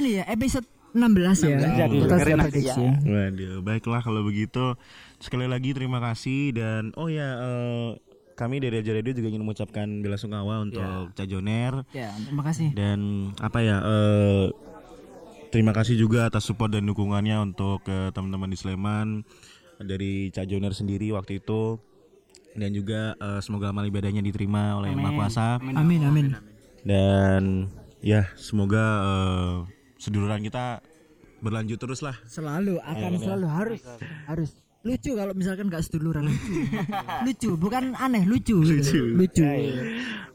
ini ya episode 16 ya. Jadi, dengerin ya. Waduh, baiklah kalau begitu. Sekali lagi terima kasih dan oh ya eh, kami dari Aja Radio juga ingin mengucapkan bela sungkawa untuk Cajoner Ya, terima kasih. dan apa ya eh, terima kasih juga atas support dan dukungannya untuk eh, teman-teman di Sleman dari Cajoner sendiri waktu itu. Dan juga eh, semoga amal ibadahnya diterima oleh Yang Maha Kuasa. Amin, amin. dan ya semoga eh, seduluran kita berlanjut terus lah Selalu akan selalu harus harus lucu kalau misalkan gak seduluran lucu. lucu, bukan aneh, lucu. Lucu. Lucu.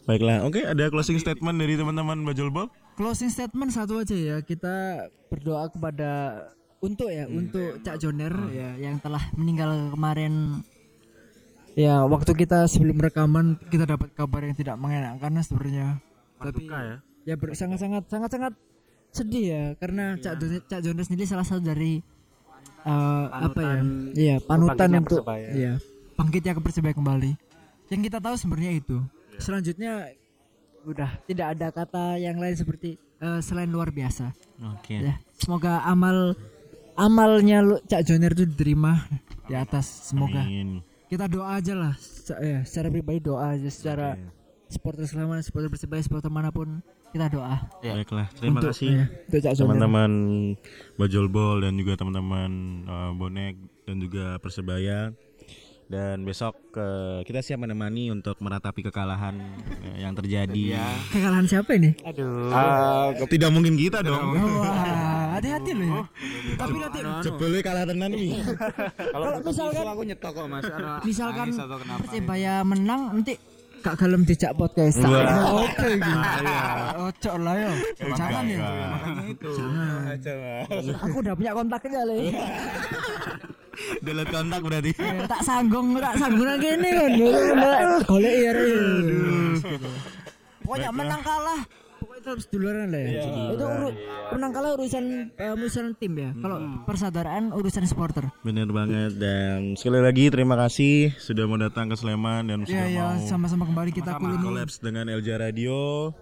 baiklah oke ada closing statement dari teman-teman Bajulbol Closing statement satu aja ya. Kita berdoa kepada untuk ya, untuk Cak Joner ya yang telah meninggal kemarin. Ya, waktu kita sebelum rekaman kita dapat kabar yang tidak mengenakan sebenarnya. Tapi ya. ya ber- sangat-sangat sangat-sangat sedih ya karena Cak Joner, Cak Joner sendiri salah satu dari eh, apa ya? Iya, panutan untuk Persebaya. iya, bangkitnya ke Persebaya kembali. Yang kita tahu sebenarnya itu. Selanjutnya udah tidak ada kata yang lain seperti eh, selain luar biasa Oke. ya semoga amal amalnya lu Cak Joner itu diterima di atas semoga Amin. kita doa aja lah ya, secara pribadi doa aja secara supporter selama supporter persebaya supporter mana pun kita doa Ya. Baiklah, terima untuk, kasih ya, teman-teman Bajul Bol dan juga teman-teman eh, bonek dan juga persebaya. Dan besok eh, kita siap menemani untuk meratapi kekalahan eh, yang terjadi. kekalahan siapa ini Aduh. Ah, tidak mungkin kita dong. wah hati-hati loh ya tapi nanti Jebule kalah tenan nih. kalau misalkan aku nyetok kok mas misalkan persebaya menang nanti gak galem dijak podcast. Oke gitu ojo lah yo jangan ya. aja mas aku udah punya kontaknya le. Delete kontak berarti. Eh, tak sanggung tak sanggung lagi ini kan. Golek ya pokoknya menang kalah terus duluan lah ya. Itu uru- menang kalah urusan eh, urusan tim ya. Kalau persaudaraan urusan supporter. Bener banget. Dan sekali lagi terima kasih sudah mau datang ke Sleman dan Iya sudah ya mau sama-sama kembali kita collabs dengan Elja Radio.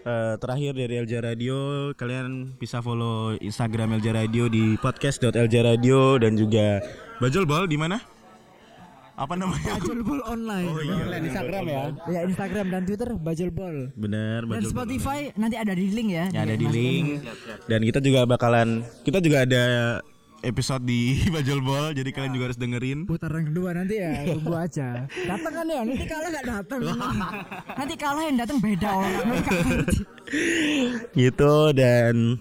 Eh, terakhir dari Elja Radio, kalian bisa follow Instagram Elja Radio di podcast.elja Radio dan juga Bajul Bol di mana? Apa namanya? Bajul Ball online. Oh iya, Instagram ya. Ya Instagram dan Twitter Bajul Ball. Bener, dan Bol. Spotify nanti ada di link ya. Ya ada di link. Dan kita juga bakalan kita juga ada episode di Bajul Bol, jadi kalian juga harus dengerin. putaran kedua nanti ya tunggu aja. Datang kan ya? Nanti kalah nggak datang nanti kalah yang datang beda orang. Ngerti. gitu dan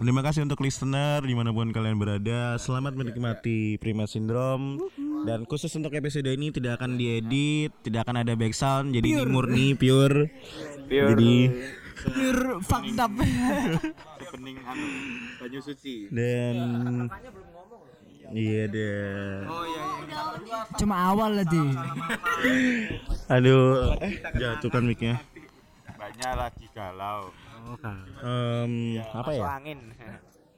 terima kasih untuk listener di mana pun kalian berada. Selamat menikmati Prima Syndrome dan khusus untuk episode ini tidak akan diedit tidak akan ada back sound jadi ini murni pure, jadi pure fucked up. Pening anu banyu suci. Dan iya deh. Cuma awal tadi aduh. Eh jatuh kan micnya. Banyak lagi galau Em, apa ya? angin.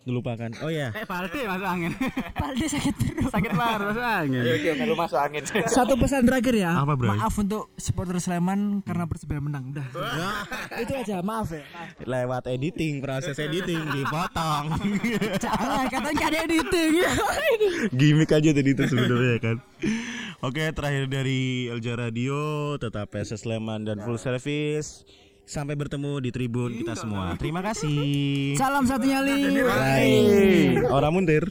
Dilupakan. Oh ya Eh, Palde masuk angin. Palde sakit perut Sakit parah masuk angin. ayo dia melu masuk angin. Satu pesan terakhir ya. Apa, Bray? maaf untuk supporter Sleman karena persebaya menang. Udah itu aja maaf ya. Lewat editing proses editing dipotong. Jangan katanya gak ada editing. Gimmick aja tadi itu sebenarnya kan? Oke terakhir dari Elja Radio tetap PSS Sleman dan full service sampai bertemu di tribun kita semua. Terima kasih. Salam satu nyali Bye. orang muntir